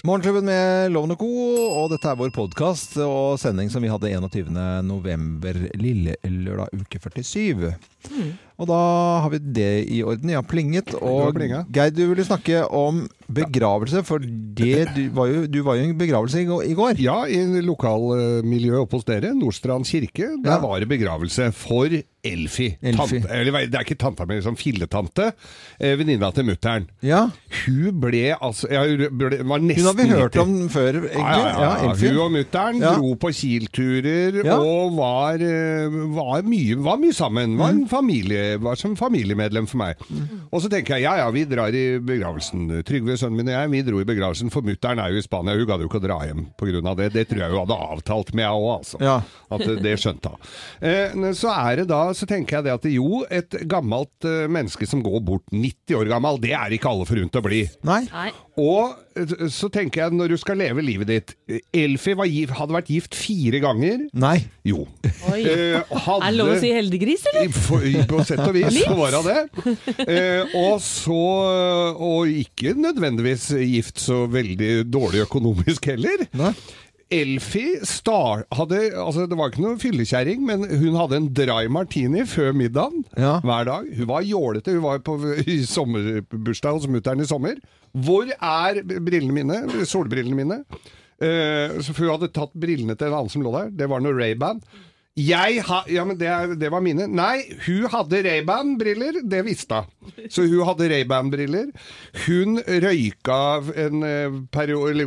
Morgenklubben med Loven og Co. Og dette er vår podkast og sending som vi hadde 21. november, lille lørdag uke 47. Og da har vi det i orden. Ja, plinget. Og. Geir, du ville snakke om begravelse, for det, du, var jo, du var jo i en begravelse i går-. Ja, i lokalmiljøet oppe hos dere, Nordstrand kirke, der Ja. var det begravelse for Elfi. Elfi. Tante, eller, det er ikke tanta mi, liksom filletante. Eh, Venninna til mutter'n. Ja, Hun ble altså jeg ble, var Hun har vi hørt 90. om før, egentlig. Ja, ja, ja. Hun og mutter'n Ja. dro på Kiel-turer Ja. og var, eh, var, mye, var mye sammen. Var, Mm. en familie, var som familiemedlem for meg. Og så tenker jeg ja ja, vi drar i begravelsen. Trygve, sønnen min og jeg, vi dro i begravelsen. For mutter'n er jo i Spania, hun gadd jo ikke å dra hjem pga. det. Det tror jeg hun hadde avtalt med henne òg, altså. Ja. At eh, det skjønte hun. Eh, så er det da, så tenker jeg det at jo, et gammelt eh, menneske som går bort 90 år gammel, det er ikke alle forunt å bli. Nei? Nei. Og så tenker jeg, når du skal leve livet ditt Elfi gift, hadde vært gift fire ganger. Nei. Jo. Oi. Eh, hadde, Er det lov å si heldiggris, eller? For, på sett og vis så var hun det. Eh, og så Og ikke nødvendigvis gift så veldig dårlig økonomisk heller. Nei. Elfi star, hadde, altså det var ikke noe fyllekjerring, men hun hadde en dry martini før middagen Ja. hver dag. Hun var jålete. Hun var på i sommerbursdag hos mutter'n i sommer. Hvor er brillene mine? Solbrillene mine? Uh, så for hun hadde tatt brillene til en annen som lå der. Det var noe Ray-Ban. Jeg ha, ja, men det, er- det var mine. Nei, hun hadde Ray-Ban-briller, det visste hun. Så hun hadde Ray-Ban-briller. Hun røyka en eh, periode,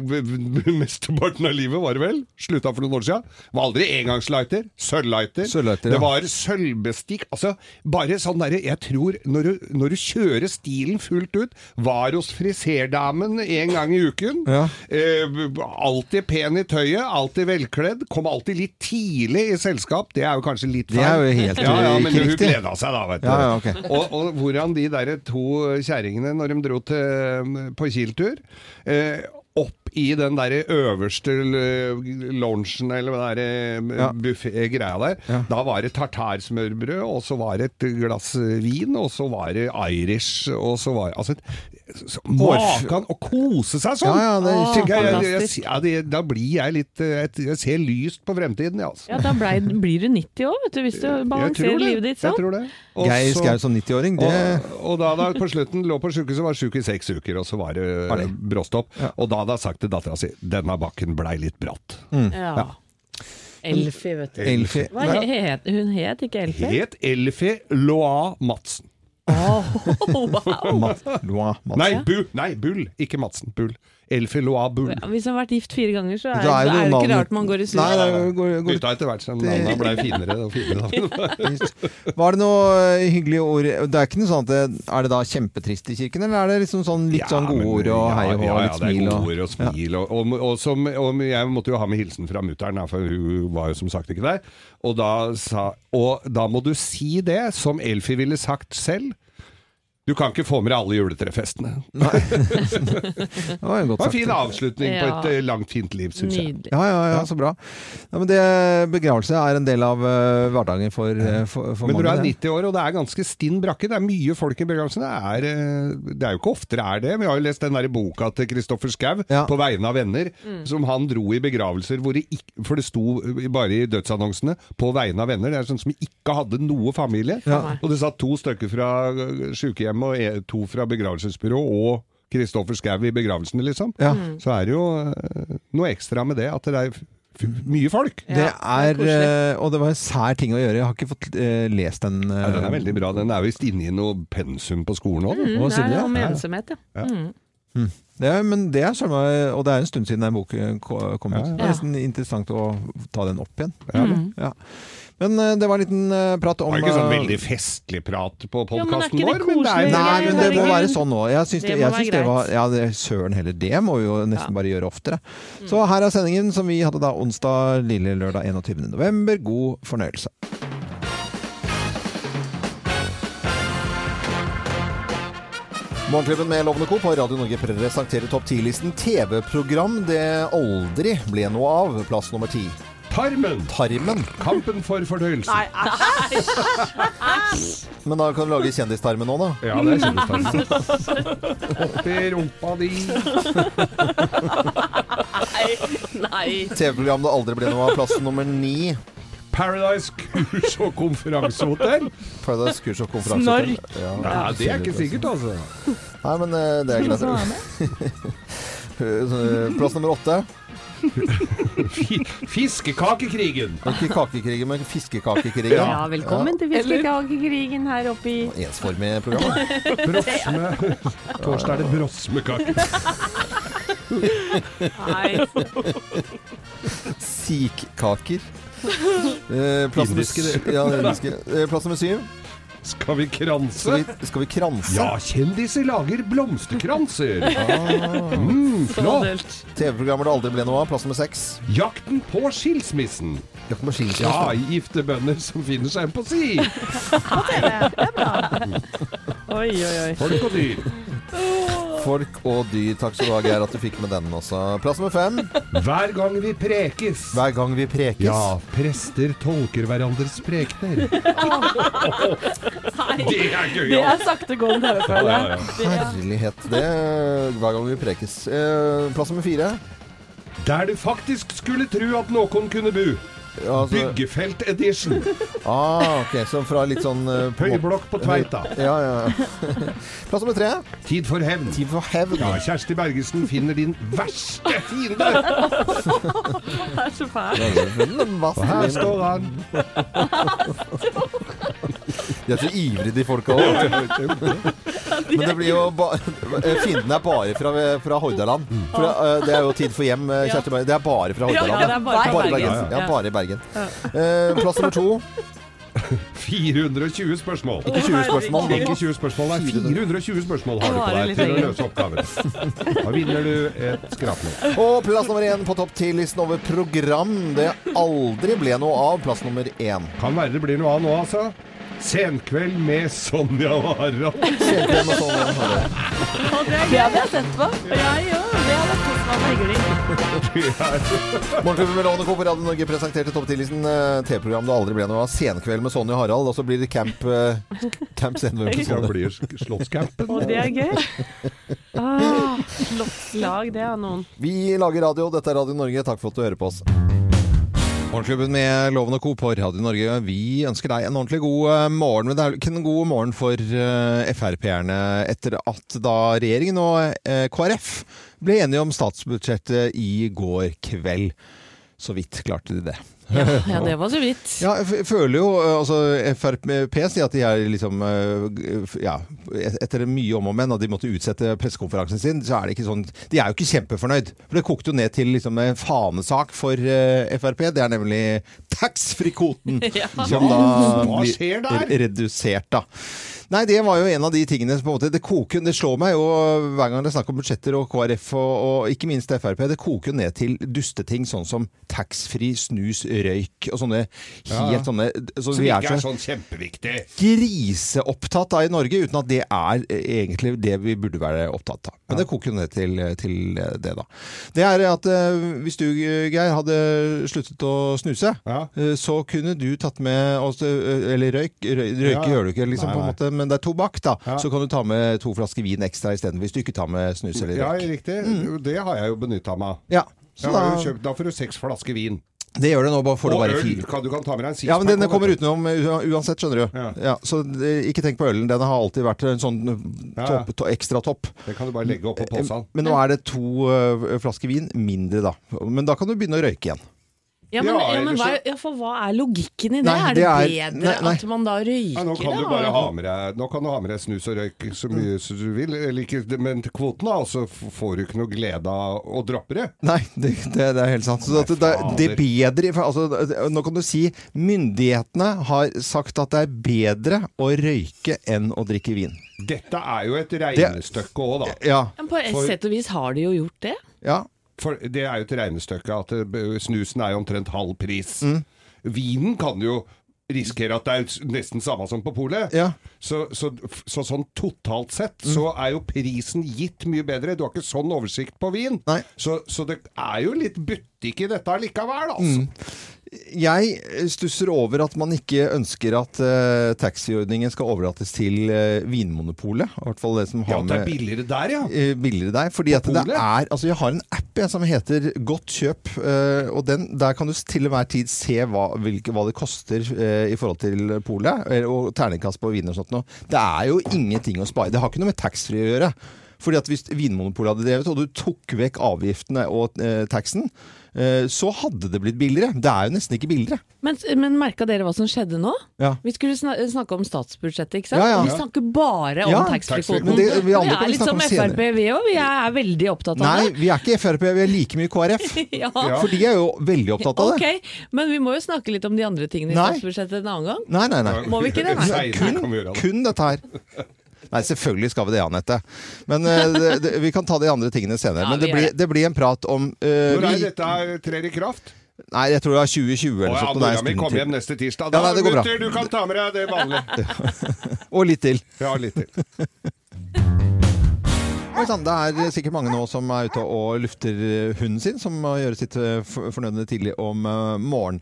mesteparten av livet, var det vel? Slutta for noen år siden. Var aldri engangslighter. Sølvlighter. Sølvlighter, ja. Det var sølvbestikk. Altså, bare sånn derre Jeg tror, når du, når du kjører stilen fullt ut, var hos friserdamen en gang i uken. Ja. Eh, alltid pen i tøyet, alltid velkledd. Kom alltid litt tidlig i selskap. Det er jo kanskje litt feil. Det er jo helt, ja, ja, men hun gleda seg da, vet du. Ja, ja, ok. og, og hvordan de der to kjerringene, når de dro til, på Kiel-tur eh, opp i den der øverste eh, loungen, eller hva det er, Ja. buffé-greia der. Ja. Da var det tartarsmørbrød, og så var det et glass vin, og så var det Irish, og så var Altså, Makan å kose seg sånn! Ja, ja, det Tenker jeg, jeg, jeg, det, da blir jeg litt eh, Jeg, jeg ser lyst på fremtiden, jeg, altså. Ja, da ble, blir du 90 år, vet du, hvis du balanserer livet ditt sånn. Jeg tror det. Og Geir så- Skau som 90-åring, det og, og da da på slutten lå på sjukehuset, var sjuk i seks uker, og så var det det? bråstopp. Ja. Og da hadde jeg sagt til dattera si denne bakken blei litt bratt. Ja. Elfie, vet du. Elfie Hva he- het, hun het ikke Elfie? Het Elfie Loa Madsen. Oh, wow! Mat, Loa, Madsen. Nei, Bu, nei, Bull, ikke Madsen. Bull. Elfie Loa Bull. Ja, Hvis han har vært gift fire ganger, så er, Da er det er det ikke rart man går i surr. Nei, det går, går Bytta etter hvert som navnene blei finere og finere. Var det noe eh, hyggelige ord Det er ikke noe sånn at det, Er det da kjempetrist i kirken, eller er det liksom sånn litt sånn gode ord og hei og hå litt smil? ja, det er gode ord og smil. Og, og, og, som, og jeg måtte jo ha med hilsen fra mutter'n, for hun var jo som sagt ikke der. Og da, sa, og da må du si det, som Elfie ville sagt selv. Du kan ikke få med deg alle juletrefestene. det var jo Det var en fin avslutning på et eh, langt, fint liv, syns jeg. Ja, ja, ja, så bra. Ja, men det, begravelse er en del av uh, hverdagen for, uh, for, for Men når du er 90 år, og det er ganske stinn brakke, det er mye folk i begravelsen, det er, det er jo ikke ofte det er det. Vi har jo lest den der boka til Kristoffer Schau, Ja. 'På vegne av venner', som han dro i begravelser hvor det ikke For det sto bare i dødsannonsene 'På vegne av venner'. Det er sånn som ikke hadde noe familie. Ja. Og det satt to stykker fra eh, sykehjemmet og e- to fra begravelsesbyrå og Kristoffer Schau i begravelsene, liksom. Ja. Så er det jo eh, noe ekstra med det at det er f mye folk. Det Ja, det er er, eh, og det var en sær ting å gjøre. Jeg har ikke fått uh, lest den. Uh, Ja, den er veldig bra. Den er visst inne i noe pensum på skolen òg. Mm, det er om Ja, ja. ensomhet, ja. Mm. Det er, men det er søren Og det er en stund siden den boken kom ut. Ja, ja. Det er nesten interessant å ta den opp igjen. Ja, det. Ja. Men eh, det var en liten prat om Det var ikke sånn eh, veldig festlig prat på podkasten ja, vår, men det er? Nei, men det må være sånn nå. Jeg syns det, jeg syns det var. Ja, det, søren heller. Det må vi jo nesten Ja. bare gjøre oftere. Så her er sendingen som vi hadde da onsdag lille lørdag 21. november. God fornøyelse. Morgenklubben med Lovende Co. på Radio Norge presenterer topp 10-listen TV-program det aldri ble noe av. Plass nummer ti. Tarmen! Tarmen. Kampen for fordøyelsen. Nei, æsj! Men da kan du lage kjendistarmen nå, da. Ja, det er kjendistarmen. Oppi rumpa di. Nei. TV-program det aldri ble noe av. Plass nummer ni. Paradise kurs- og konferansehotell? Paradise kurs og konferanse. Snork. Ja. Nei, det er ikke sikkert, altså. Nei, men eh, det er greit. Plass nummer åtte. Fi- Fiskekakekrigen. Ikke kakekrigen, men fiskekakekrigen. Ja, velkommen til fiskekakekrigen her oppe i Ensformig program. Brosme. Torsdag er det brosmekake. Sikkaker. Eh, plass nummer, ja. Eh, plass nummer syv. Skal vi kranse? Skal vi, skal vi kranse? Ja, kjendiser lager blomsterkranser. Mm, Så flott. TV-programmer det aldri ble noe av. Plass nummer seks. Jakten på skilsmissen. Jakten på skilsmissen. Ja, gifte bønder som finner seg en på si. Oi, oi, oi. Folk og dyr. Folk og dyr. Takk skal du ha, Geir, at du fikk med den også. Plass nummer fem. Hver gang vi prekes. Hver gang vi prekes. Ja, prester tolker hverandres prekener. Det er gøy, Det ja. er saktegående TV-følge. ja, ja. Herlighet. Det hver gang vi prekes. Eh, plass nummer fire. Der du faktisk skulle tro at noen kunne bo. Ja, altså- Byggefelt edition. Ah, ok, så fra litt sånn eh, på Høyblokk på Tveita. Ja, ja. Plass nummer tre. Tid for hevn. Tid for hevn. Ja, Kjersti Bergesen finner din verste fiende. Det er så fælt. Og her står han. De er så ivrige, de folka òg. Men det blir jo ba Fienden er bare fra, fra Hordaland. For, eh, det er jo Tid for hjem, eh, Kjersti Bergesen Det er bare fra Ja, Hordaland. det er bare fra Bergen. Bergen. Ja, Ja. bare i Bergen. Eh, plass nummer to. 420 spørsmål. Ikke 20 spørsmål. men Ikke 20 spørsmål, nei. 420 spørsmål har du på deg til å løse oppgaven. Da vinner du et skrapning. Og plass nummer én på topp ti-listen over program det aldri ble noe av. Plass nummer én. Kan være det blir noe av nå, altså. Senkveld med Sonja og Harald. Senkveld med sånn, Harald. Det hadde jeg sett på. Jeg òg. Det hadde kost meg megling. Morgenklubben med Lovende Co. på Radio Norge presenterte topp 10-listen eh, TV-program det aldri ble noe av. Senkveld med Sonja og Harald. Og så blir det Camp uh, Camp Senvøm. Det blir Slottscampen. Og det er gøy. Ah, Slottslag, det er noen. Vi lager radio. Dette er Radio Norge. Takk for at du hører på oss. Morgenklubben med Loven og Co. på Radio Norge. Vi ønsker deg en ordentlig god eh, morgen. Men det er ikke en god morgen for eh, Frp-erne etter at da regjeringen og eh, KrF ble enige om statsbudsjettet i går kveld. Så vidt klarte de det. Ja, ja, det var så vidt. Ja, jeg føler jo eh, altså Frp sier at de er liksom eh, Ja, etter mye om og men, og de måtte utsette pressekonferansen sin, så er det ikke sånn De er jo ikke kjempefornøyd. For det kokte jo ned til liksom en fanesak for eh, Frp. Det er nemlig taxfree-kvoten Ja. som da blir redusert, da. Nei, det var jo en av de tingene som på en måte Det koker Det slår meg jo hver gang det er snakk om budsjetter og KrF og, og ikke minst Frp. Det koker jo ned til dusteting sånn som taxfree, snus, røyk og sånne helt Ja. sånne så Som ikke er er sånn kjempeviktig. griseopptatt av i Norge, uten at det er egentlig det vi burde være opptatt av. Men det koker jo ned til, til det, da. Det er at eh, hvis du, Geir, hadde sluttet å snuse, Ja. eh, så kunne du tatt med oss, eh, Eller røyk, røyk, røyk Ja. gjør du ikke, liksom, på en måte, men det er tobakk, da. Ja. Så kan du ta med to flasker vin ekstra isteden, hvis du ikke tar med snus eller Ja, riktig. riktig. Det har jeg jo benytta meg av. Ja, da, kjøpt- Da får du seks flasker vin. det gjør det nå, bare får Og være øl. fire. Kan, du kan ta med deg en Ja, men den kommer utenom uansett, skjønner du. Ja. Ja, så eh, ikke tenk på ølen. Den har alltid vært en sånn topp, to, ekstra topp. Det kan du bare legge oppå posen. Men nå er det to eh, flasker vin mindre, da. Men da kan du begynne å røyke igjen. Ja, men, Ja, men hva, ja, for hva er logikken i det? Nei, er det, det er- bedre nei, nei. at man da røyker? Ja, nå kan du bare ha med deg Nå kan du ha med deg snus og røyk så mye som du vil. Eller ikke, men til kvoten, da, så får du ikke noe glede av å droppe det. Nei, det, det, det er helt sant. Så at det, det er bedre for, altså, Nå kan du si myndighetene har sagt at det er bedre å røyke enn å drikke vin. Dette er jo et regnestykke òg, da. Ja. Men på et sett og vis har de jo gjort det. ja. For det er jo til regnestykket at snusen er jo omtrent halv pris. Mm. Vinen kan jo risikere at det er nesten samme som på polet. Ja. Så, så, så sånn totalt sett Mm. så er jo prisen gitt mye bedre. Du har ikke sånn oversikt på vin. Så, så det er jo litt butikk i dette allikevel, altså. Mm. Jeg stusser over at man ikke ønsker at uh, taxiordningen skal overlates til uh, Vinmonopolet. I hvert fall det som har ja, det er billigere der, ja. Uh, billigere der. Fordi at det er Altså, jeg har en app jeg, som heter Godt kjøp, Uh, og den, der kan du til enhver tid se hva, hvilke, hva det koster eh, i forhold til polet, eh, og terningkast på vin og sånt noe. Det er jo ingenting å spare. Det har ikke noe med taxfree å gjøre. Fordi at hvis Vinmonopolet hadde drevet, og du tok vekk avgiftene og eh, taxen, eh, så hadde det blitt billigere. Det er jo nesten ikke billigere. Men, men merka dere hva som skjedde nå? Ja. Vi skulle sna snakke om statsbudsjettet, ikke sant? Ja, ja. Vi snakker bare om Ja, taxfree-kvoten. vi Vi er litt som om. Frp, vi òg. Vi er veldig opptatt av Nei, det. vi er ikke Frp, vi er like mye KrF. Ja. For de er jo veldig opptatt av det. Okay, men vi må jo snakke litt om de andre tingene i Nei. statsbudsjettet en annen gang. Nei, nei, nei. Må vi ikke det, nei? Det. Kun dette her. Nei, selvfølgelig skal vi det, Anette. Men eh, det, det, vi kan ta de andre tingene senere. Ja, Men det blir, det. blir en prat om uh, Når er vi, dette trer i kraft? Nei, jeg tror det er 2020 eller ja, sånt. mora mi kommer hjem neste tirsdag. Ja, nei, det går bra. gutter, du kan ta med deg det vanlige. Og litt til. Ja, litt til. Det er sikkert mange nå som er ute og lufter hunden sin, som må gjøre sitt eh, fornødne tidlig om eh, morgenen.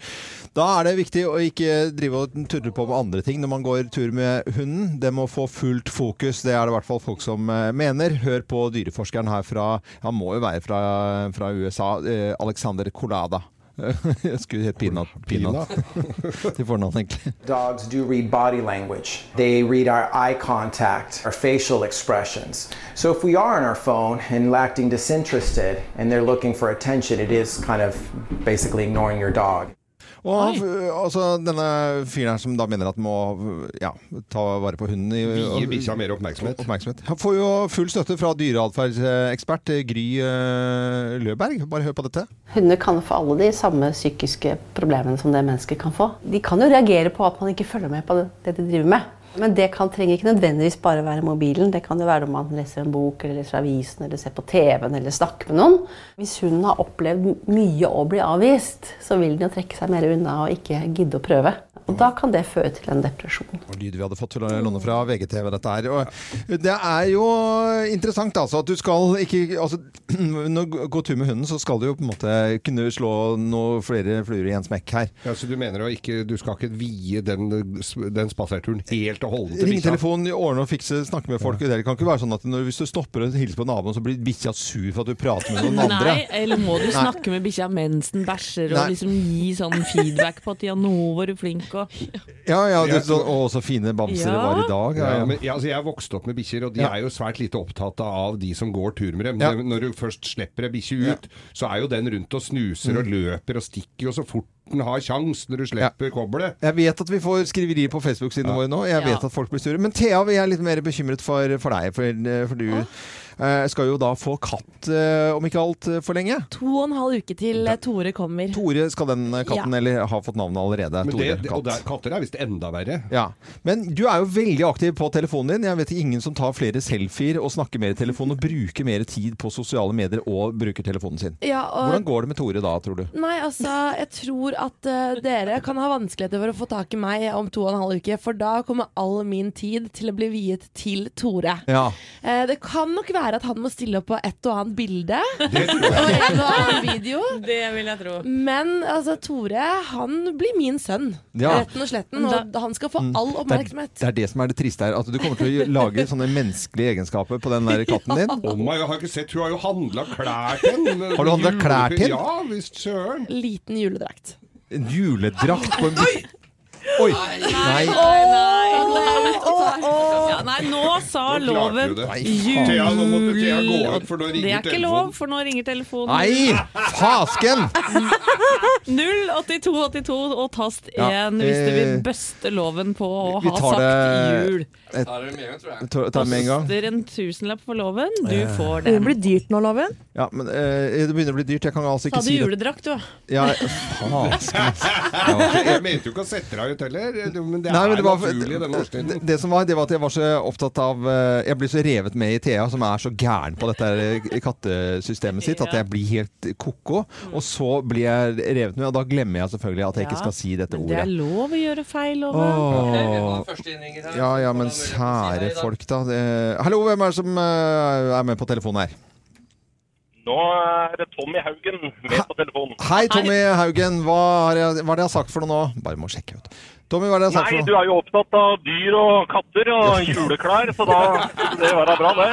Da er det viktig å ikke drive og turre på med andre ting når man går tur med hunden. Det må få fullt fokus. Det er det i hvert fall folk som eh, mener. Hør på dyreforskeren her fra Han må jo være fra, fra USA. Alexander Colada. Jeg skulle hett Peanut, Peanut til fornavn, egentlig. Dogs do read body language. They read our eye contact, our facial expressions. So if we are on our phone and acting disinterested and they're looking for attention, it is kind of basically ignoring your dog. Og han, altså, denne fyren her som da mener at må ja, ta vare på hunden i Vier bikkja mer oppmerksomhet. oppmerksomhet. Han får jo full støtte fra dyreatferdsekspert Gry eh, Løberg. Bare hør på dette. Hunder kan få alle de samme psykiske problemene som det mennesket kan få. De kan jo reagere på at man ikke følger med på det de driver med. Men det kan, trenger ikke nødvendigvis bare være mobilen. Det kan jo være om man leser en bok, eller leser avisen, eller ser på TV-en, eller snakker med noen. Hvis hunden har opplevd mye å bli avvist, så vil den jo trekke seg mer unna og ikke gidde å prøve. Og da kan det føre til en depresjon. Og lyd vi hadde fått til å låne fra VGTV, dette her. Og det er jo interessant, altså, at du skal ikke altså, Når du går tur med hunden, så skal du jo på en måte kunne slå noe flere fluer i en smekk her. Ja, så du mener å ikke, du skal ikke vie den, den spaserturen helt og holdent til Ringe bikkja? telefon, ordne og fikse, snakke med folk. Det kan ikke være sånn at når, hvis du stopper og hilser på naboen, så blir bikkja sur for at du prater med noen andre. Nei, eller må du snakke med bikkja mens den bæsjer, Nei. og liksom gi sånn feedback på at ja, nå var du flink, og Ja, ja, det, så, og så fine bamser det var i dag. Ja, Ja, ja. men, ja, altså jeg vokste opp med bikkjer, og de Ja. er jo svært lite opptatt av de som går tur med dem. Ja. Når du først slipper ei bikkje ut, så er jo den rundt og snuser og Mm. løper og stikker jo så fort den har kjangs når du slipper kobbelet. Jeg vet at vi får skriverier på Facebook-sidene våre nå. Jeg Ja. vet at folk blir sure. Men Thea, vi er litt mer bekymret for, for deg. For, eh, for du eh, skal jo da få katt eh, om ikke altfor lenge. To og en halv uke til eh, Tore kommer. Tore skal den eh, katten, Ja. eller har fått navnet allerede. Men Tore det, det, og der, katter er visst enda verre. Ja. Men du er jo veldig aktiv på telefonen din. Jeg vet ingen som tar flere selfier og snakker mer i telefonen og bruker mer tid på sosiale medier og bruker telefonen sin. Ja, og Hvordan går det med Tore da, tror du? Nei, altså, jeg tror at uh, dere kan ha vanskeligheter for å få tak i meg om to og en halv uke, for da kommer all min tid til å bli viet til Tore. Ja. Uh, det kan nok være at han må stille opp på et og annet bilde og en og annen video. Det vil jeg tro. Men altså, Tore, han blir min sønn. Ja. Retten og sletten. Og han skal få all Det er, oppmerksomhet. det er det som er det triste her. At du kommer til å lage sånne menneskelige egenskaper på den der katten din. Oh my, jeg har ikke sett, Hun har jo handla klær til den. Har du handlet klær til den? Ja visst søren. Liten juledrakt. En juledrakt på en Oi! Nei. Nei. Ja, nei, nå sa loven du Thea, nå måtte Thea gå jul. ut, for nå Det er ikke lov, for nå ringer telefonen. Nei! Fasken! 08282 og tast 1 hvis du vil bøste loven på å vi ha tar det- jul. Ta ta det med en gang. Koster en tusenlapp for loven. Du får Det den. blir dyrt nå, Loven. Ja, men eh, Det begynner å bli dyrt. Jeg kan altså ikke du si det. juledrakt, du. Ja, faen. Jeg mente jo ikke å sette deg ut heller, men det Nei, men er det, var, naturlig den det, årstiden. det som var, det var at jeg var så opptatt av eh, Jeg blir så revet med i Thea, som er så gæren på dette kattesystemet sitt, at jeg blir helt ko-ko. Og så blir jeg revet med, og da glemmer jeg selvfølgelig at jeg ikke skal si dette Men det er lov å gjøre feil, loven. Åh. Ja, ja, men sære folk, da. Hallo, hvem er det som eh, er med på telefonen her? Nå er det Tommy Haugen med på telefonen. Hei, Tommy Haugen. Hva har jeg, hva er det jeg har sagt for noe nå? Bare må sjekke ut. Tommy, hva er det jeg sa for Nei, du noe? er jo opptatt av dyr og katter og juleklær, så da det det være bra, det.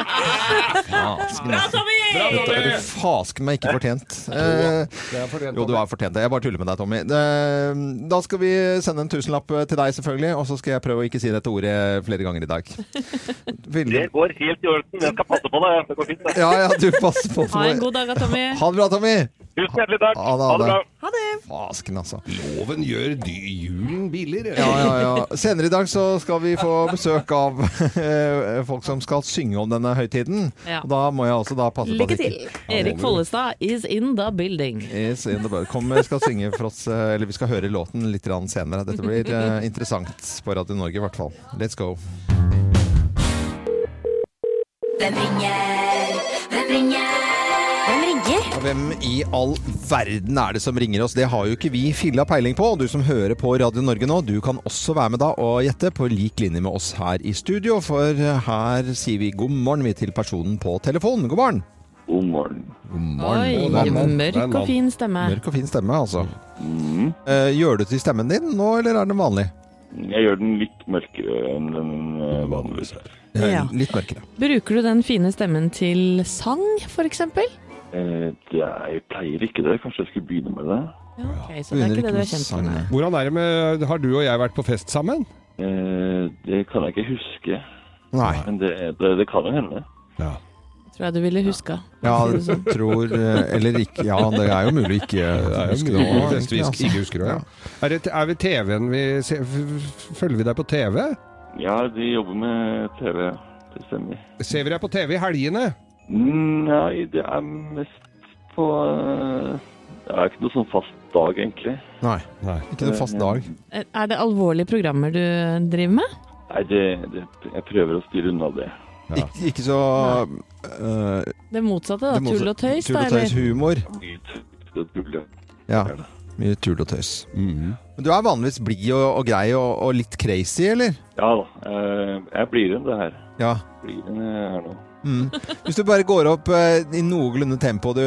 Fasken, Bra, altså. Tommy! Dette er du fasken meg ikke fortjent. Eh, jo, du har fortjent det. Jeg bare tuller med deg, Tommy. Eh, Da skal vi sende en tusenlapp til deg, selvfølgelig. Og så skal jeg prøve å ikke si dette ordet flere ganger i dag. Vil- Det går helt i orden. Jeg skal passe på det. Det går fint, det. Ja, ja, du passer på. Ha en god dag, da, Tommy. Ha det bra, Tommy. Tusen hjertelig takk. Ha det, ha det. Ha det. Fasken, altså. Loven gjør julen billigere. Ja, ja, ja. Senere i dag så skal vi få besøk av eh, folk som skal synge om denne høytiden. Ja. Og da må jeg også da passe på Lykke til. Erik Follestad is in the building. Is in the building. Kom, vi skal synge for oss, eh, eller vi skal høre låten litt senere. Dette blir eh, interessant på Radio Norge i hvert fall. Let's go. Hvem ringer? Hvem i all verden er det som ringer oss? Det har jo ikke vi filla peiling på. Du som hører på Radio Norge nå, du kan også være med da og gjette på lik linje med oss her i studio. For her sier vi god morgen vi til personen på telefonen. God morgen. God morgen. God morgen. Oi, God mørk og fin stemme. Mørk og fin stemme, altså. Mm. Eh, gjør du til stemmen din nå, eller er den vanlig? Jeg gjør den litt mørkere enn den eh, vanligvis er. Eh, Ja. Litt mørkere. Bruker du den fine stemmen til sang, f.eks.? Det er- jeg pleier ikke det. Kanskje jeg skulle begynne med det. Ja, Ok, så det er ikke det du er kjent for? nei. Hvordan er det med Har du og jeg vært på fest sammen? Eh, det kan jeg ikke huske, Nei. men det, det, det kan jo hende. Ja. Tror jeg du ville huska. Ja, tror eh, Eller ikke. Ja, det er jo mulig å ikke Det er huske det egentlig, ikke altså. husker det. Ja. Er, det, er vi TV-en vi ser, Følger vi deg på TV? Ja, de jobber med TV. Det stemmer. Ser vi deg på TV i helgene? Nei, det er mest på eh, Det er ikke noe sånn fast dag, egentlig. Nei, Nei. ikke noe fast dag. Er det alvorlige programmer du driver med? Nei, det, det, jeg prøver å styre unna det. Ikke, ikke så uh, Det motsatte, da. det motsatte- Tull og tøys, Tull og tøys humor. Ja. Ja, mye tull og tøys. Mhm. Men du er vanligvis blid og, og grei og, og litt crazy, eller? Ja da. eh, Jeg blir en det her. Ja. Blir en her nå. Mm. Hvis du bare går opp eh, i noenlunde tempo du,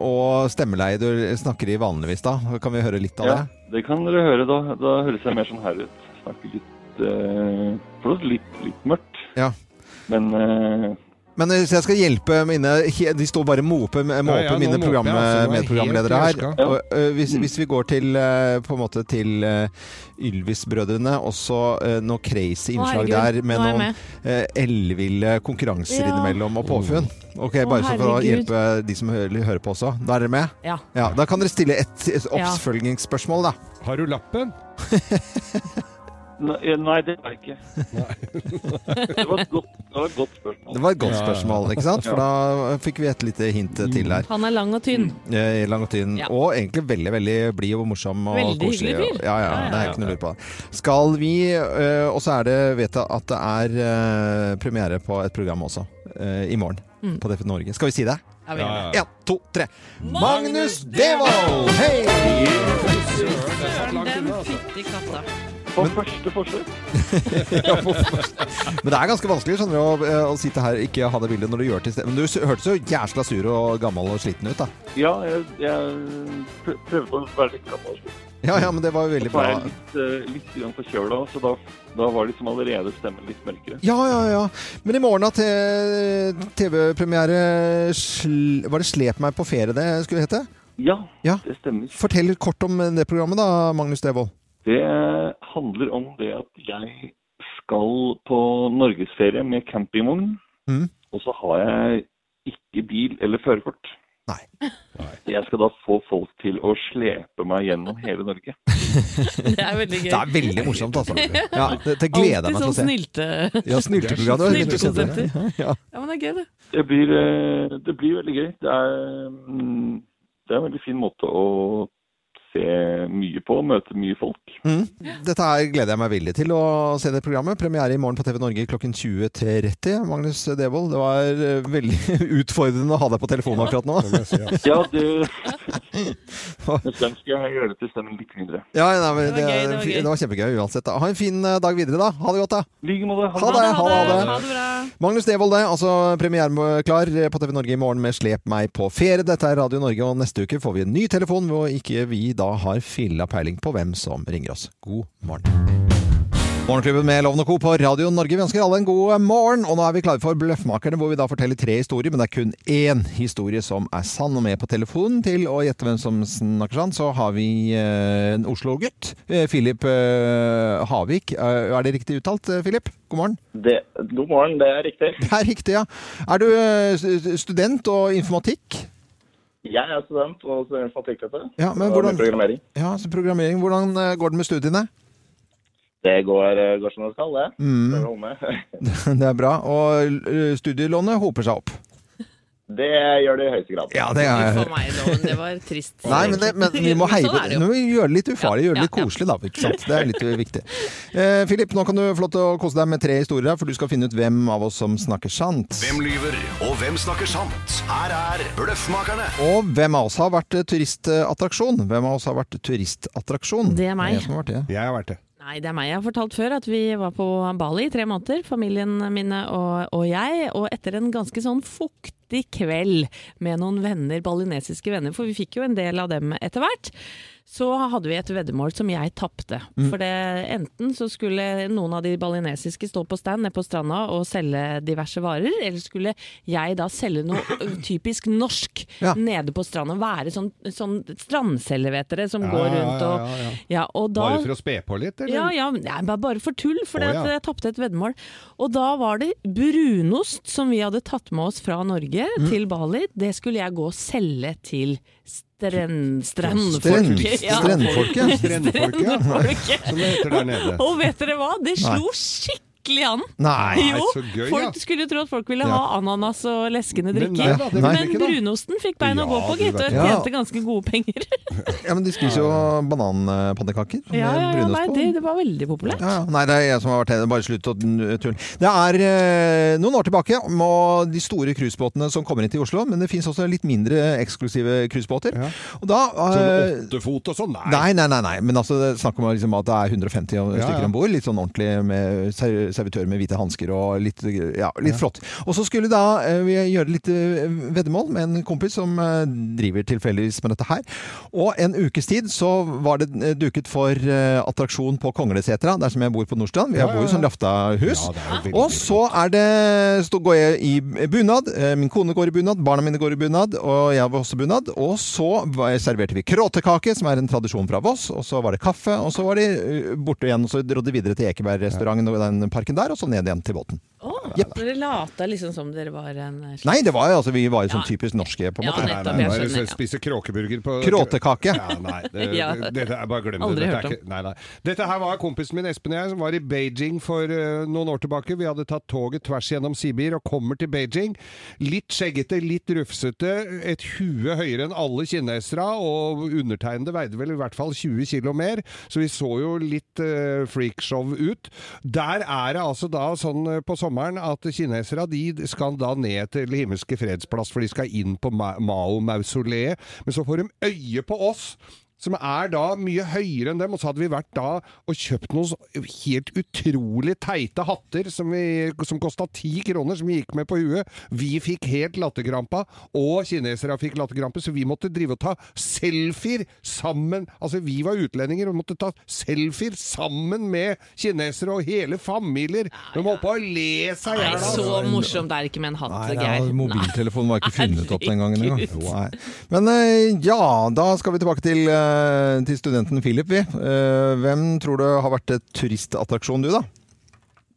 og stemmeleie du snakker i vanligvis, da kan vi høre litt av det? Ja, det? det kan dere høre da. Da høres jeg mer sånn her ut. Snakker litt eh, litt, litt mørkt. Ja. Men eh, Men hvis jeg skal hjelpe mine De står bare og moper, måper Ja, ja, mine program, altså. Er medprogramledere her. Og, uh, hvis, hvis vi går til uh, på en måte til uh, Ylvis-brødrene, også uh, noe crazy innslag Å, der med noen eh, elleville konkurranser Ja. innimellom og påfunn. Ok, Å, Bare så for å hjelpe de som hører, hører på også. Da er dere med? Ja. Ja, Da kan dere stille et, et oppfølgingsspørsmål, da. Har du lappen? nei, nei, det var jeg ikke. det, var et godt, det var et godt spørsmål. Det var et godt spørsmål, ikke sant? For da fikk vi et lite hint til her. Han er lang og tynn. Eh, lang og tynn. Ja. Og egentlig veldig veldig blid og morsom og Veldig koselig. hyggelig fyr. Ja, ja, det er ikke noe lurt på. Skal vi eh, Og så er det vet jeg at det er eh, premiere på et program også. eh, I morgen. Mm. På DF Norge. Skal vi si det? Ja, vi gjør det. Én, to, tre. Magnus Devold! Hei! Søren, den fytti katta. På første forsøk. Ja, for- Men det er ganske vanskelig skjønner du, å, eh, å sitte her og ikke ha det bildet når du gjør til sted. Men du hørtes jo jæsla sur og gammel og sliten ut, da. Ja, jeg, jeg prøvde å være litt gammel. Ja, ja, men det var jo veldig bra. Så var jeg litt, eh, litt forkjøla, så da, da var liksom allerede stemmen litt mørkere. Ja, ja, ja. Men i morgen til TV-premiere Var det 'Slep meg på ferie' det skulle hete? Ja, Ja. det stemmer. Fortell kort om det programmet, da, Magnus Devold. Det handler om det at jeg skal på norgesferie med campingvogn, Mm. og så har jeg ikke bil eller førerkort. Nei. Jeg skal da få folk til å slepe meg gjennom hele Norge. Det er veldig gøy. Det er veldig morsomt, altså. Ja, det, det gleder jeg meg til å Alltid se. sånn snylte... Ja, snylteprogram. Snyltekonsepter. Ja. Ja, men det er gøy, det. Det blir, eh, det blir veldig gøy. Det er, mm, det er en veldig fin måte å se mye på, møte mye folk. Mm. Dette her gleder jeg meg veldig til å se det programmet. Premiere i morgen på TV Norge klokken 20.30. Magnus Devold, det var eh, veldig utfordrende å ha deg på telefonen akkurat nå. Ja. Ja, det, skal jeg gjøre det til stemmen litt mindre. Ja, nei, men Det det, var gøy, det var det var kjempegøy uansett. da. Ha en fin eh, dag videre, da. Ha det godt, da. I like måte. Ha det. Ha det. Ha det. Ha det bra. Magnus Devold, det. Altså premiereklar på TV Norge i morgen med 'Slep meg på ferie'. Dette er Radio Norge, og neste uke får vi en ny telefon hvor ikke vi da har filla peiling på hvem som ringer oss. God morgen. Morgenklubben med Lovende Co. på Radio Norge. Vi ønsker alle en god morgen. Og nå er vi klare for Bløffmakerne, hvor vi da forteller tre historier. Men det er kun én historie som er sann. Og med på telefonen til å gjette hvem som snakker sann, så har vi eh, en Oslo-gutt. Filip Philip eh, Havik. Eh, er det riktig uttalt, Filip? God morgen. Det, god morgen, det er riktig. Det er riktig, ja. Er du eh, student og informatikk? Jeg er student og studerer informatikk. Ja, men hvordan- Programmering. Ja, så programmering. Hvordan eh, går det med studiene? Det går, eh, går som det skal, det. Mm. Det er bra. Og studielånet hoper seg opp. Det gjør det i høyeste grad. Ja, det er For meg, Loven, det var trist. Nei, men, det, men vi må heie Sånn på er det gjøre det litt ufarlig, gjøre det litt koselig, da. Ikke sant? Det er litt viktig. Eh, Philip, nå kan du få lov til å kose deg med tre historier, her, for du skal finne ut hvem av oss som snakker sant. Hvem lyver, og hvem snakker sant? Her er Bløffmakerne. Og hvem av oss har vært turistattraksjon? Hvem av oss har vært turistattraksjon? Det er meg. Er jeg har vært det. Jeg har vært det. Nei, det er meg. Jeg har fortalt før at vi var på Bali i tre måneder, familien mine og, og jeg. Og etter en ganske sånn fuktig kveld med noen venner, balinesiske venner, for vi fikk jo en del av dem etter hvert, så hadde vi et veddemål som jeg tapte. Mm. For det, enten så skulle noen av de balinesiske stå på stand nede på stranda og selge diverse varer, eller skulle jeg da selge noe typisk norsk Ja. nede på stranda. Være sånn, sånn strandselger, vet dere, som Ja, går rundt og ja, ja. da, Bare for å spe på litt, eller? ja, ja, er bare- for tull, for oh, jeg tapte et veddemål. Og da var det brunost som vi hadde tatt med oss fra Norge Mm. til Bali. Det skulle jeg gå og selge til strand, Strand- strendfolket. Ja. Strendfolket. Strendfolket, ja. Strendfolket. Som det heter der nede. Og vet dere hva? Det slo skikkelig an. Nei. Jo, så gøy, folk ja. skulle tro at folk ville Ja. ha ananas og leskende Men drikker. nei Nei. Men ikke brunosten fikk bein å gå på, gitt, og tjente ganske gode penger. Ja, men de spiser jo bananpannekaker med Ja, ja, ja, brunost nei, på. det, det var veldig populært. Ja, ja. nei, det er jeg som har vært det. Bare slutt å tulle. Det er eh, noen år tilbake med de store cruisebåtene som kommer inn til Oslo, men det finnes også litt mindre eksklusive cruisebåter. Ja. Og Sånn åttefot og sånn? Nei. Nei, nei, nei, nei. Men altså, det snakk om liksom at det er 150 stykker ja. om bord. Litt sånn ordentlig med servitør med hvite hansker og litt, ja, litt flott. Og så skulle da eh, vi gjøre litt eh, veddemål med en kompis som eh, driver tilfeldigvis med dette her. Og en ukes tid så var det duket for attraksjon på Konglesetra, der som jeg bor på Nordstrand. Vi Ja, bor jo ja, sånn ja. Laftahus. Ja, jo veldig og så er det så går jeg i bunad. Min kone går i bunad, barna mine går i bunad, og jeg var også bunad. Og så serverte vi kråtekake, som er en tradisjon fra Voss. Og så var det kaffe, og så var de borte igjen. Og så dro de videre til Ekebergrestauranten og den parken der, og så ned igjen til båten. Jepp. Dere lata liksom som dere var en slags Nei, det var jo altså Vi var jo sånn typisk norske, på en Ja, måte. Nei, nettopp, nei, jeg skjønner, ja. spise kråkeburger på Kråtekake. Ja, nei, det, Ja. det, det bare glem det. Aldri hørt om. ikke, nei, nei. Dette her var kompisen min Espen og jeg, som var i Beijing for uh, noen år tilbake. Vi hadde tatt toget tvers gjennom Sibir og kommer til Beijing. Litt skjeggete, litt rufsete, et hue høyere enn alle kinesere, og undertegnede veide vel i hvert fall 20 kilo mer, så vi så jo litt uh, freakshow ut. Der er det altså da sånn uh, på sommeren at kinesere de skal da ned til himmelske fredsplass, for de skal inn på Mao-mausoleet. Men så får de øye på oss. Som er da mye høyere enn dem, og så hadde vi vært da og kjøpt noen helt utrolig teite hatter som, vi- som kosta ti kroner, som vi gikk med på huet. Vi fikk helt latterkrampa, og kinesere fikk latterkrampe, så vi måtte drive og ta selfier sammen. Altså, vi var utlendinger og måtte ta selfier sammen med kinesere og hele familier. De holdt på å le seg i hjel. så morsomt det er ikke med en hatt, Geir. ja, mobiltelefonen var ikke funnet opp den gangen engang. Men eh, ja, da skal vi tilbake til, eh, til studenten Philip. Vi. Eh, Hvem tror du har vært et turistattraksjon, du da?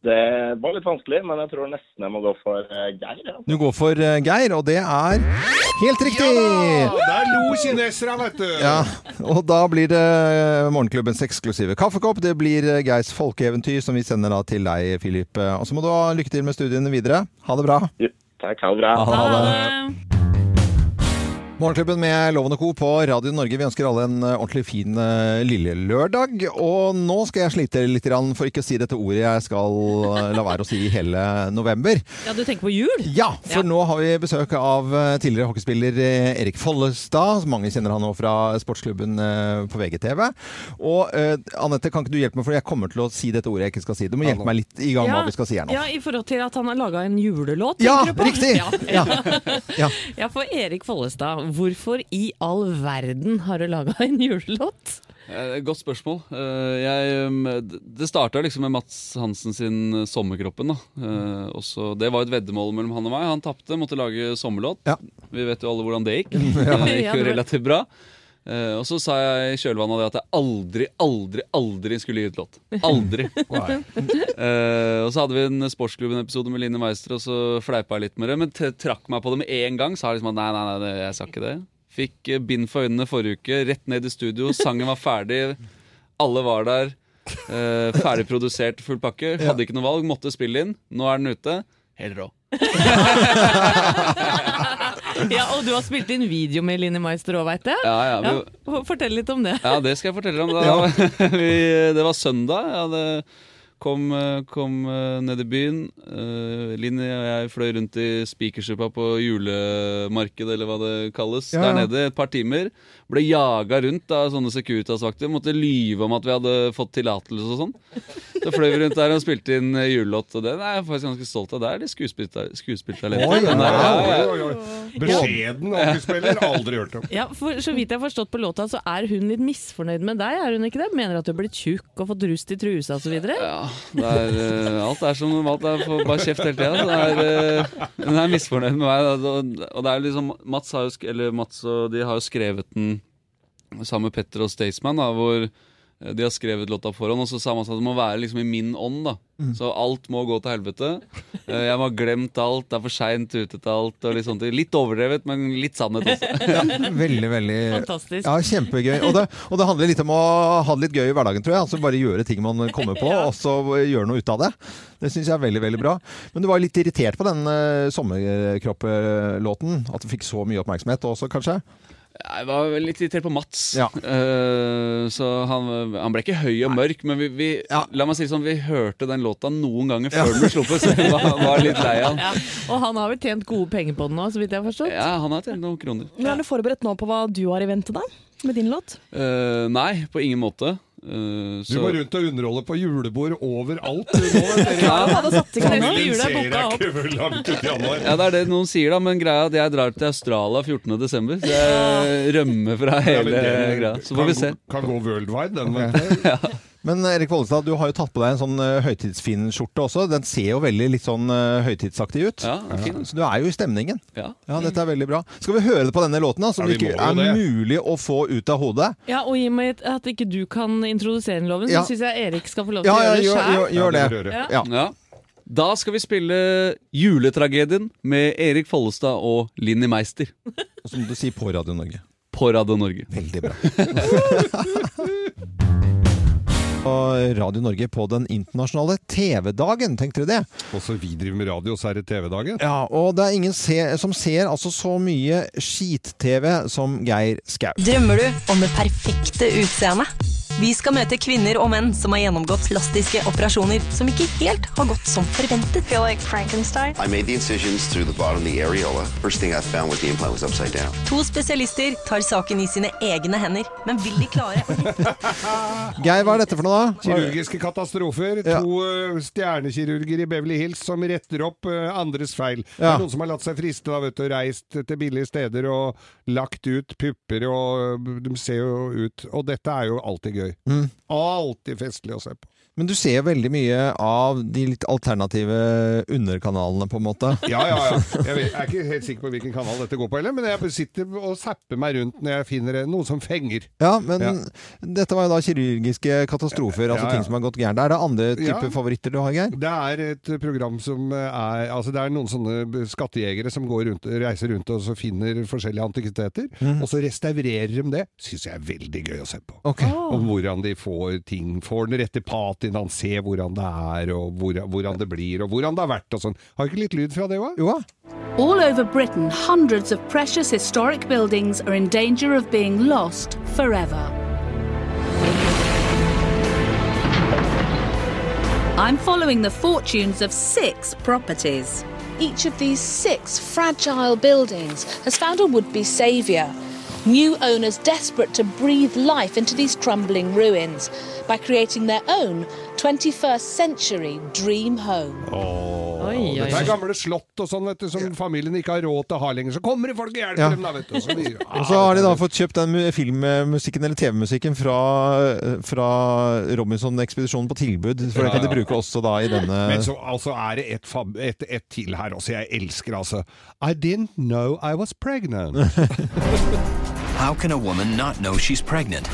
Det var litt vanskelig, men jeg tror nesten jeg må gå for eh, Geir. Ja. Du går for eh, Geir, og det er helt riktig! Ja da! Der lo kineserne, vet du! Ja, og da blir det morgenklubbens eksklusive kaffekopp. Det blir eh, Geirs folkeeventyr som vi sender da til deg, Philip. Eh, Og så må du ha lykke til med studiene videre. Ha det bra. Takk, ha det bra. Ha det. Morgenklubben med Loven og Co. på Radio Norge. Vi ønsker alle en eh, ordentlig fin eh, lille lørdag. Og nå skal jeg slite litt, for ikke å si dette ordet jeg skal eh, la være å si i hele november. Ja, du tenker på jul? Ja, for nå har vi besøk av tidligere hockeyspiller Erik Follestad. Mange kjenner han nå fra sportsklubben på VGTV. Og uh, Anette, kan ikke du hjelpe meg, for jeg kommer til å si dette ordet jeg ikke skal si. Du må hjelpe meg litt i gang med hva vi skal si her nå. Ja, I forhold til at han har laga en julelåt, Ja, tenker du på? riktig! Ja, Ja. Ja. ja, for Erik Follestad, hvorfor i all verden har du laga en julelåt? Eh, Godt spørsmål. Eh, Jeg, um, det starta liksom med Mats Hansen sin 'Sommerkroppen'. Da. Eh, det var et veddemål mellom han og meg. Han tapte, måtte lage sommerlåt. Vi vet jo alle hvordan det gikk. Det gikk jo relativt bra. Eh, og så sa jeg i kjølvannet av det at jeg aldri, aldri, aldri skulle gi ut låt. Aldri. uh, og så hadde vi en Sportsklubben-episode med Line Meister, og så fleipa jeg litt med det. Men t trakk meg på det med en gang. Sa liksom at nei, nei, nei, det, jeg sa ikke det. Fikk eh, bind for øynene forrige uke, rett ned i studio. Sangen var ferdig. Alle var der. Uh, ferdig produsert, full pakke. Hadde ikke noe valg, måtte spille inn. Nå er den ute. Helt rå. Ja, Og du har spilt inn video med Line Meister òg, veit jeg. Ja, ja, vi- Fortell litt om det. Ja, det skal jeg fortelle om. Da, Ja. vi, det var søndag. Jeg hadde kom, eh, kom eh, ned i byen. Uh, Linni og jeg fløy rundt i Spikersuppa på julemarkedet, eller hva det kalles, Ja, der nede et par timer. Ble jaga rundt av sånne Securitas-vakter. Måtte lyve om at vi hadde fått tillatelse og sånn. Så fløy vi rundt der og spilte inn eh, julelåt, og den er jeg faktisk ganske stolt av. Det er de. Er- ja, ja. Beskjeden akuspiller, aldri hørt om. Ja, for Så vidt jeg har forstått på låta, så er hun litt misfornøyd med deg, er hun ikke det? Mener at du har blitt tjukk og fått rust i trusa osv.? Ja, det er, eh, alt er som normalt. Jeg får bare kjeft hele tida. Hun er, eh, er misfornøyd med meg. Og- det er liksom Mats, har jo, eller Mats og de har jo skrevet den sammen med Petter og Staysman, hvor de har skrevet låta foran, og så sa man at det må være liksom i min ånd. da Mm. Så alt må gå til helvete. Eh, Jeg må ha glemt alt, det er for seint ute til alt. Og litt, sånt. litt overdrevet, men litt sannhet også. Veldig, veldig Fantastisk. Ja, Kjempegøy. Og det, og det handler litt om å ha det litt gøy i hverdagen, tror jeg. Altså Bare gjøre ting man kommer på, og så gjøre noe ut av det. Det syns jeg er veldig veldig bra. Men du var litt irritert på den uh, sommerkropplåten? At du fikk så mye oppmerksomhet også, kanskje? Jeg var litt irritert på Mats. Eh, så han, han ble ikke høy og mørk, men vi, vi La meg si det sånn, vi hørte den låta noen ganger før den ble sluppet, så vi var, var litt lei av den. Ja, og han har vel tjent gode penger på den nå, så vidt jeg har forstått? Ja, han har tjent noen kroner. Men Er du forberedt nå på hva du har i vente, da? Med din låt? Uh, nei, på ingen måte. Eh, Du så- går rundt og underholder på julebord overalt. du nå. Ja. Ja, det er det noen sier, da, men greia er at jeg drar til Australia 14. desember. Så jeg rømmer fra Ja, det, hele greia. Så får vi se. Kan, gå worldwide, den. du. Men Erik Vollestad, du har jo tatt på deg en sånn uh, høytidsfin skjorte også. Den ser jo veldig litt sånn uh, høytidsaktig ut. Ja, fin. Så du er jo i stemningen. Ja. Dette er veldig bra. Skal vi høre det på denne låten, da, som Ja, ikke er det. mulig å få ut av hodet? Ja, og i og med at ikke du kan introdusere den loven, Ja. så syns jeg Erik skal få lov til Ja, å gjøre det gjør- sjøl. gjør- gjør det. Ja. Ja. Ja. Da skal vi spille Juletragedien med Erik Follestad og Linni Meister. Og så må du si på Radio Norge. På Radio Norge. Veldig bra. Og Radio Norge på den internasjonale TV-dagen, tenkte dere det? Også vi driver med radio, så er det TV-dagen. Ja, og det er ingen se som ser altså så mye skit-TV som Geir Skau. Drømmer du om det perfekte utseendet? Vi skal møte kvinner og menn som har gjennomgått plastiske operasjoner som ikke helt har gått som forventet. Feel like Frankenstein? I made the incisions through the bottom of the areola. First thing I found was the implant was upside down. To spesialister tar saken i sine egne hender, men vil de klare Geir, hva er dette for noe, da? Kirurgiske katastrofer. To eh, stjernekirurger i Beverly Hills som retter opp eh, andres feil. Det Ja. er noen som har latt seg friste, da, vet du, reist til billige steder og lagt ut pupper, og eh, de ser jo ut Og dette er jo alltid gøy. Mm. Alltid festlig å se på. Men du ser veldig mye av de litt alternative underkanalene, på en måte. Ja, ja, ja. Jeg, er ikke helt sikker på hvilken kanal dette går på heller, men jeg sitter og zapper meg rundt når jeg finner noe som fenger. Ja, men Ja. dette var jo da kirurgiske katastrofer, altså Ja, ting som har gått gærent. Er det andre typer favoritter du har, Geir? Det er et program som er Altså det er noen sånne skattejegere som går rundt, reiser rundt og så finner forskjellige antikviteter, mm. og så restaurerer de det. Syns jeg er veldig gøy å se på. Ok. Om hvordan de får ting. Får den rette inn, han ser hvordan det er, og hvor, hvordan det blir, og hvordan det har vært og sånn. Har ikke litt lyd fra det òg? Jo All over Britain, hundreds of precious historic buildings are in danger of being lost forever. I'm following the fortunes of six properties. Each of these six fragile buildings has found a would be saviour. New owners desperate to breathe life into these crumbling ruins by creating their own 21st century dream home. Oi, Dette er gamle slott og sånn, vet du, som familien ikke har råd til å ha lenger. Så kommer det folk og hjelper Ja. dem, da, vet du. Så vi, Og så har de da fått kjøpt den filmmusikken eller TV-musikken fra, fra Robinson-ekspedisjonen på tilbud. For det kan de bruke også da i denne Men så altså, er det et, fab- et, et til her også. Jeg elsker altså I didn't know I was pregnant. How can a woman not know she's pregnant?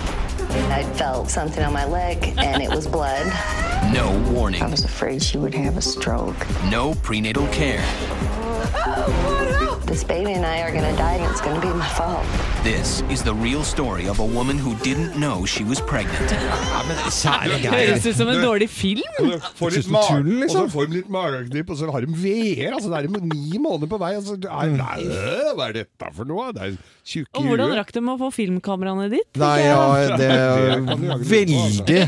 I felt something on my leg and it was blood. No warning. I was afraid she would have a stroke. No prenatal care. Oh, This baby and I are going to die and it's going to be my fault. This is the real story of a woman who didn't know she was pregnant. Høres ut som en dårlig film. Og så får litt mar ut liksom. Og så får de litt mageknip, og så har de veer. Altså, det er de ni måneder på vei. Altså, det er, nei, øh, hva er dette for noe? Det er tjukke Og hvordan rakk de å få filmkameraene ditt? Nei, ja, det Det er veldig.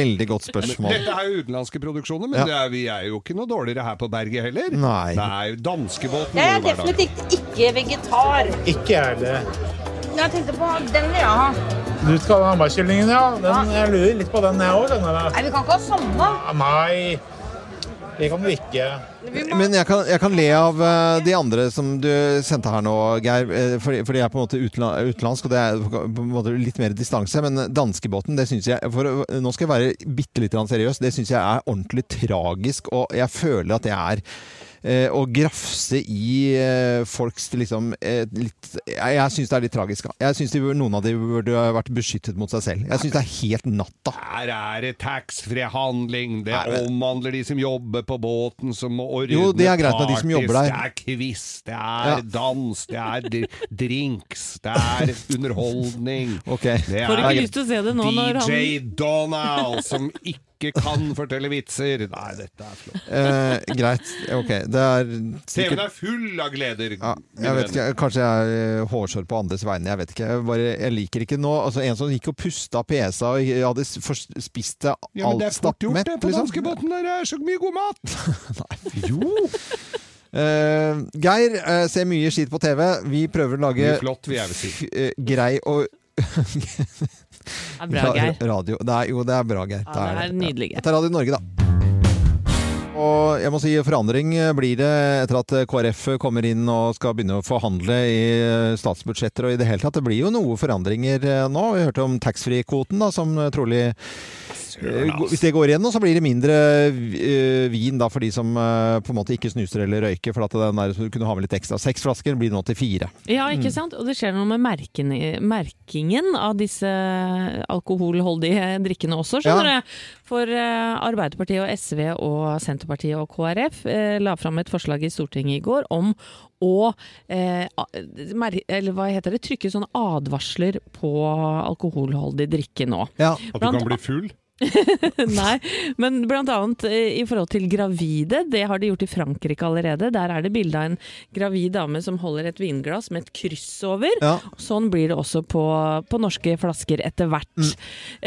Veldig godt spørsmål. Dette er jo utenlandske produksjoner, men Ja. det er, vi er jo ikke noe dårligere her på berget heller. Nei. danskebåten Jeg er definitivt ikke vegetar. Ikke jeg heller. Jeg tenkte på den vil jeg ha. Du skal ha hamburgerkyllingen, ja. Den, jeg lurer litt på den, jeg òg. Nei, vi kan ikke ha samme. Nei, det kan du ikke. Men jeg kan, jeg kan le av eh, de andre som du sendte her nå, Geir. eh, fordi, fordi jeg er på en måte utenlandsk, og det er på en måte litt mer distanse. Men danskebåten, det syns jeg for, Nå skal jeg være bitte litt seriøs. Det syns jeg er ordentlig tragisk, og jeg føler at det er å grafse i eh, folks liksom eh, litt Jeg, jeg syns det er litt tragisk. Jeg syns noen av de burde vært beskyttet mot seg selv. Jeg syns det er helt natta. Her er det taxfree-handling, det omhandler de som jobber på båten, som må ordne Jo, det er greit med de som jobber der. Det er quiz, det er Ja. dans, det er dr- drinks, det er underholdning. okay. Det Får er ikke lyst til å se det nå når han DJ Donald som ikke kan fortelle vitser. Nei, dette er flott. Eh, greit. Ok. Det er TV-en er full av gleder. Ja, jeg vet ikke, Kanskje jeg er eh, hårsår på andres vegne. Jeg vet ikke. Jeg, bare, jeg liker ikke nå altså En som gikk og pusta pesa og hadde spist det Ja, men det er fort gjort, det, på liksom. danskebåten. Der er så mye god mat. Nei, Jo! Uh, Geir uh, ser mye skitt på TV. Vi prøver å lage Mye flott, vil jeg vel si. eh, grei og Det er bra, Geir. Radio. Det er, jo, det er bra, Geir. Ja, det er nydelig, Geir. Dette er Radio Norge, da. Og jeg må si forandring blir det etter at KrF kommer inn og skal begynne å forhandle i statsbudsjetter og i det hele tatt. Det blir jo noe forandringer eh, nå. Vi hørte om taxfree-kvoten, som trolig eh, Hvis det går igjennom, så blir det mindre eh, vin da, for de som eh, på en måte ikke snuser eller røyker. For at den der, så du kunne ha med litt ekstra. Seks flasker blir nå til fire. Ja, ikke Mm. sant? Og det skjer noe med merken, merkingen av disse alkoholholdige drikkene også, skjønner Ja. du. For eh, Arbeiderpartiet og SV og Senterpartiet og KrF eh, la fram et forslag i Stortinget i går om å eh, mer, eller hva heter det, trykke sånne advarsler på alkoholholdig drikke nå. Ja, At du Blant kan bli full? Nei, men blant annet eh, i forhold til gravide, det har de gjort i Frankrike allerede. Der er det bilde av en gravid dame som holder et vinglass med et kryss over. Ja. Sånn blir det også på, på norske flasker etter hvert. Mm.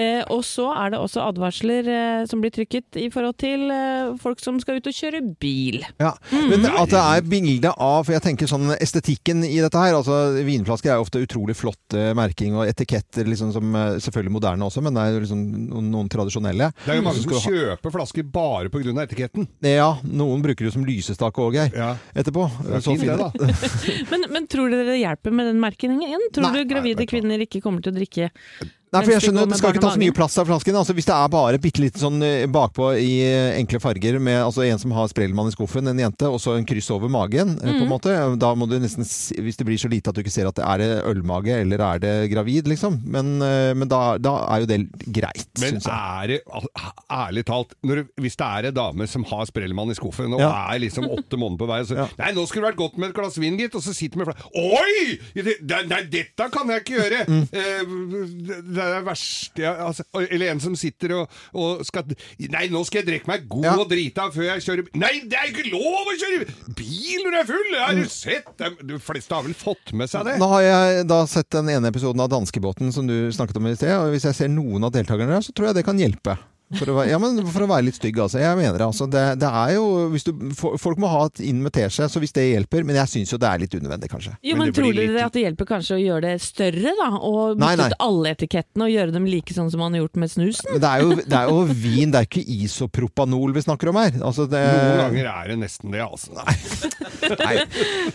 Eh, og så er det også advarsler eh, som blir trykket i forhold til eh, folk som skal ut og kjøre bil. Ja, Men at det er bilde av For jeg tenker sånn estetikken i dette her. altså Vinflasker er jo ofte utrolig flott eh, merking og etiketter, liksom som eh, selvfølgelig moderne også, men det er jo liksom noen, noen tradisjonelle. Det er jo mange som kjøper flasker bare pga. etiketten. Ja, noen bruker det som lysestake òg, Geir. Etterpå. Det er Så fint, det, da. Men, men tror dere det hjelper med den merkingen? Tror Nei, du gravide kvinner ikke kommer til å drikke Nei, for jeg skjønner, at Det skal ikke ta så mye plass av flasken. Altså, hvis det er bare bitte litt sånn eh, bakpå i eh, enkle farger, med altså, en som har sprellmann i skuffen, en jente, og så en kryss over magen, mm. på en Mhm. måte, da må du nesten Hvis det blir så lite at du ikke ser at det er det ølmage, eller er det gravid, liksom. Men, men da, da er jo det greit, Men syns jeg. er det, ærlig talt, når, hvis det er en dame som har sprellmann i skuffen, og Ja. er liksom åtte måneder på vei, så Nei, nå skulle det vært godt med et glass vin, gitt, og så sitter med flaske Oi! Nei, dette kan jeg ikke gjøre! Mm. Eh, det, det er det verste jeg, altså, Eller en som sitter og, og skal Nei, nå skal jeg drikke meg god Ja. og drita før jeg kjører. Nei, det er ikke lov å kjøre bil når du er full! Har du sett? De fleste har vel fått med seg det? Nå har jeg da sett den ene episoden av Danskebåten som du snakket om i sted, og hvis jeg ser noen av deltakerne der, så tror jeg det kan hjelpe. For å, være, ja, men for å være litt stygg, altså. Jeg mener altså. Det, det er jo hvis du, Folk må ha et inn med teskje, så hvis det hjelper. Men jeg syns jo det er litt unødvendig, kanskje. Jo, men, tror dere at det hjelper kanskje å gjøre det større, da? Og bytte ut alle etikettene og gjøre dem like sånn som man har gjort med snusen? Men det er jo, det er jo vin, det er ikke isopropanol vi snakker om her. Altså det, Noen ganger er det nesten det, altså. Nei.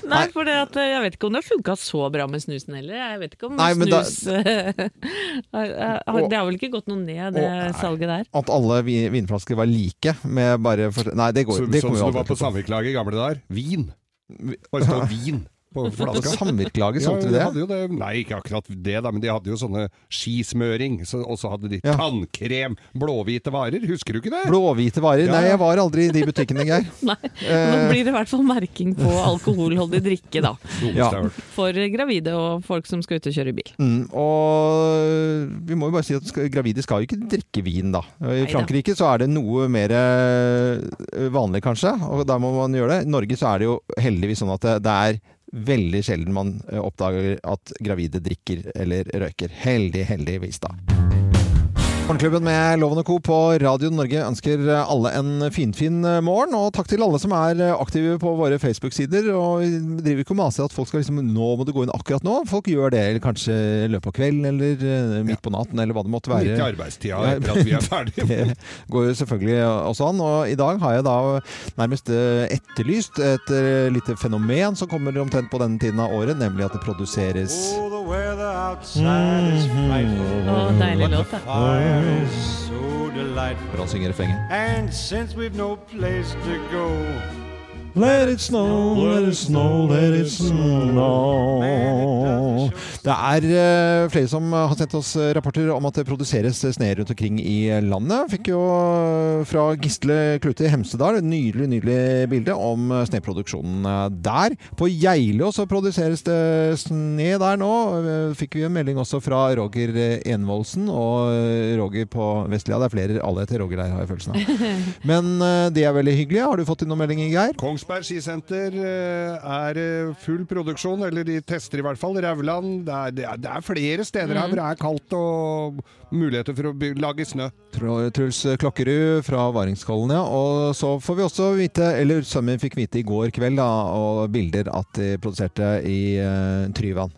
Nei, for det at, jeg vet ikke om det har funka så bra med snusen heller. Jeg vet ikke om Nei, snus da- eh, Det har vel ikke gått noe ned, det salget der? At alle vinflasker var like med bare for, Nei, det går Så, det sånn som det var på samvirkelaget i gamle dager. Vin. Bare stå vin på flaska. Samvirkelaget solgte de det? hadde jo det? Nei, ikke akkurat det, da, men de hadde jo sånne skismøring. Så, og så hadde de Ja. tannkrem. Blåhvite varer. Husker du ikke det? Blåhvite varer? Ja, Nei, jeg var aldri i de butikkene, Geir. Nei, Eh. nå blir det i hvert fall merking på alkoholholdig drikke, da. Hørt. For gravide og folk som skal ut og kjøre bil. Mm, og vi må jo bare si at gravide skal jo ikke drikke vin, da. I. Frankrike så er det noe mer eh, vanlig, kanskje, og der må man gjøre det. I Norge så er det jo heldigvis sånn at det, det er veldig sjelden man eh, oppdager at gravide drikker eller røyker. Heldig, heldigvis, da. Morgenklubben med Loven og Co. på Radio Norge ønsker alle en finfin morgen. Og takk til alle som er aktive på våre Facebook-sider. Og vi driver ikke og maser at folk skal liksom Nå må du gå inn akkurat nå. Folk gjør det eller kanskje i løpet av kvelden eller eh, midt på natten eller hva det måtte være. Midt i arbeidstida etter at vi er ferdige. Det går jo selvfølgelig også an. Og i dag har jeg da nærmest eh, etterlyst et eh, lite fenomen som kommer omtrent på denne tiden av året, nemlig at det produseres Å, deilig låt, da. Hvordan synger refrenget? And since we've no place to go Let it snow, let it snow, let it snow. Det er eh, flere som har sendt oss eh, rapporter om at det produseres sne rundt omkring i landet. Fikk jo eh, fra Gisle Klute i Hemsedal et nydelig, nydelig bilde om eh, sneproduksjonen eh, der. På Geilo så produseres det sne der nå. Eh, Fikk vi en melding også fra Roger eh, Envoldsen og eh, Roger på Vestlia. Det er flere, alle heter Roger der, har jeg følelsen av. Men eh, det er veldig hyggelig. Har du fått inn noen meldinger, Geir? Kongsberg skisenter eh, er eh, full produksjon, eller de tester i hvert fall. Rauland. Det er, det er, det er flere steder her Mm. hvor det er kaldt og muligheter for å lage snø. Truls Klokkerud fra Varingskollen, ja. Og så får vi også vite, eller sønnen min fikk vite i går kveld, da, og bilder at de produserte i uh, Tryvann.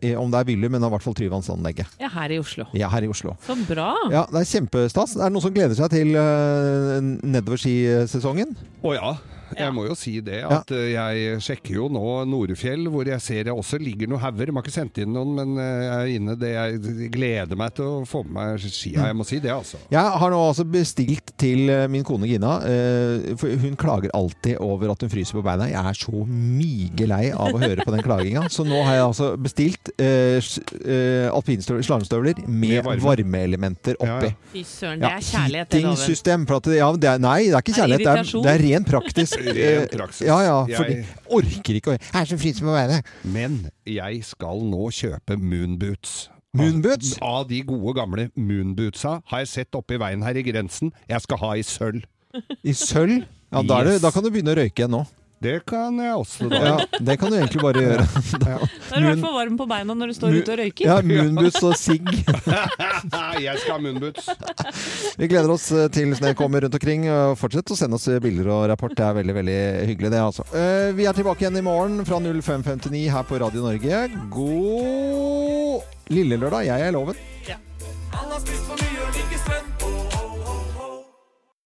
I- om det er Ville, men i hvert fall Tryvannsanlegget. Ja, her i Oslo. Ja, her i Oslo. Så bra! Ja, det er kjempestas. Er det noen som gleder seg til uh, nedoverskisesongen? Å ja. Jeg må jo si det at eh, jeg sjekker jo nå Norefjell, hvor jeg ser det også ligger noen hauger. De har ikke sendt inn noen, men eh, jeg er inne. Det jeg gleder meg til å få med meg skia. Jeg må si det, altså. Jeg har nå altså bestilt til eh, min kone Gina, eh, for hun klager alltid over at hun fryser på beina. Jeg er så migelei av å høre på den klaginga. Så nå har jeg altså bestilt alpinstøvler, slalåmstøvler med Med varme. varmeelementer oppi. Fy søren, det er kjærlighet, Ja. Heating-system. for at det- Ja, nei, det er ikke kjærlighet. Det er, det er ren praktisk. Ren eh, praksis. Ja, ja. Jeg- Fordi orker ikke å Jeg er så fri som å være. Men jeg skal nå kjøpe moonboots. Moonboots? Av, av de gode gamle moonbootsa har jeg sett oppi veien her i grensen. Jeg skal ha i sølv. I sølv? Ja, da, er det, da kan du begynne å røyke igjen nå. Det kan jeg også, da. Ja, det kan du egentlig bare gjøre. Da er du i hvert fall varm på beina når du står ute og røyker. Ja, moonboots og sigg. jeg skal ha moonboots. Vi gleder oss eh, til snø kommer rundt omkring. Fortsett å sende oss bilder og rapport. Det er veldig veldig hyggelig, det. altså. Eh, Vi er tilbake igjen i morgen fra 05.59 her på Radio Norge. God lille lørdag. Jeg er Loven. Ja.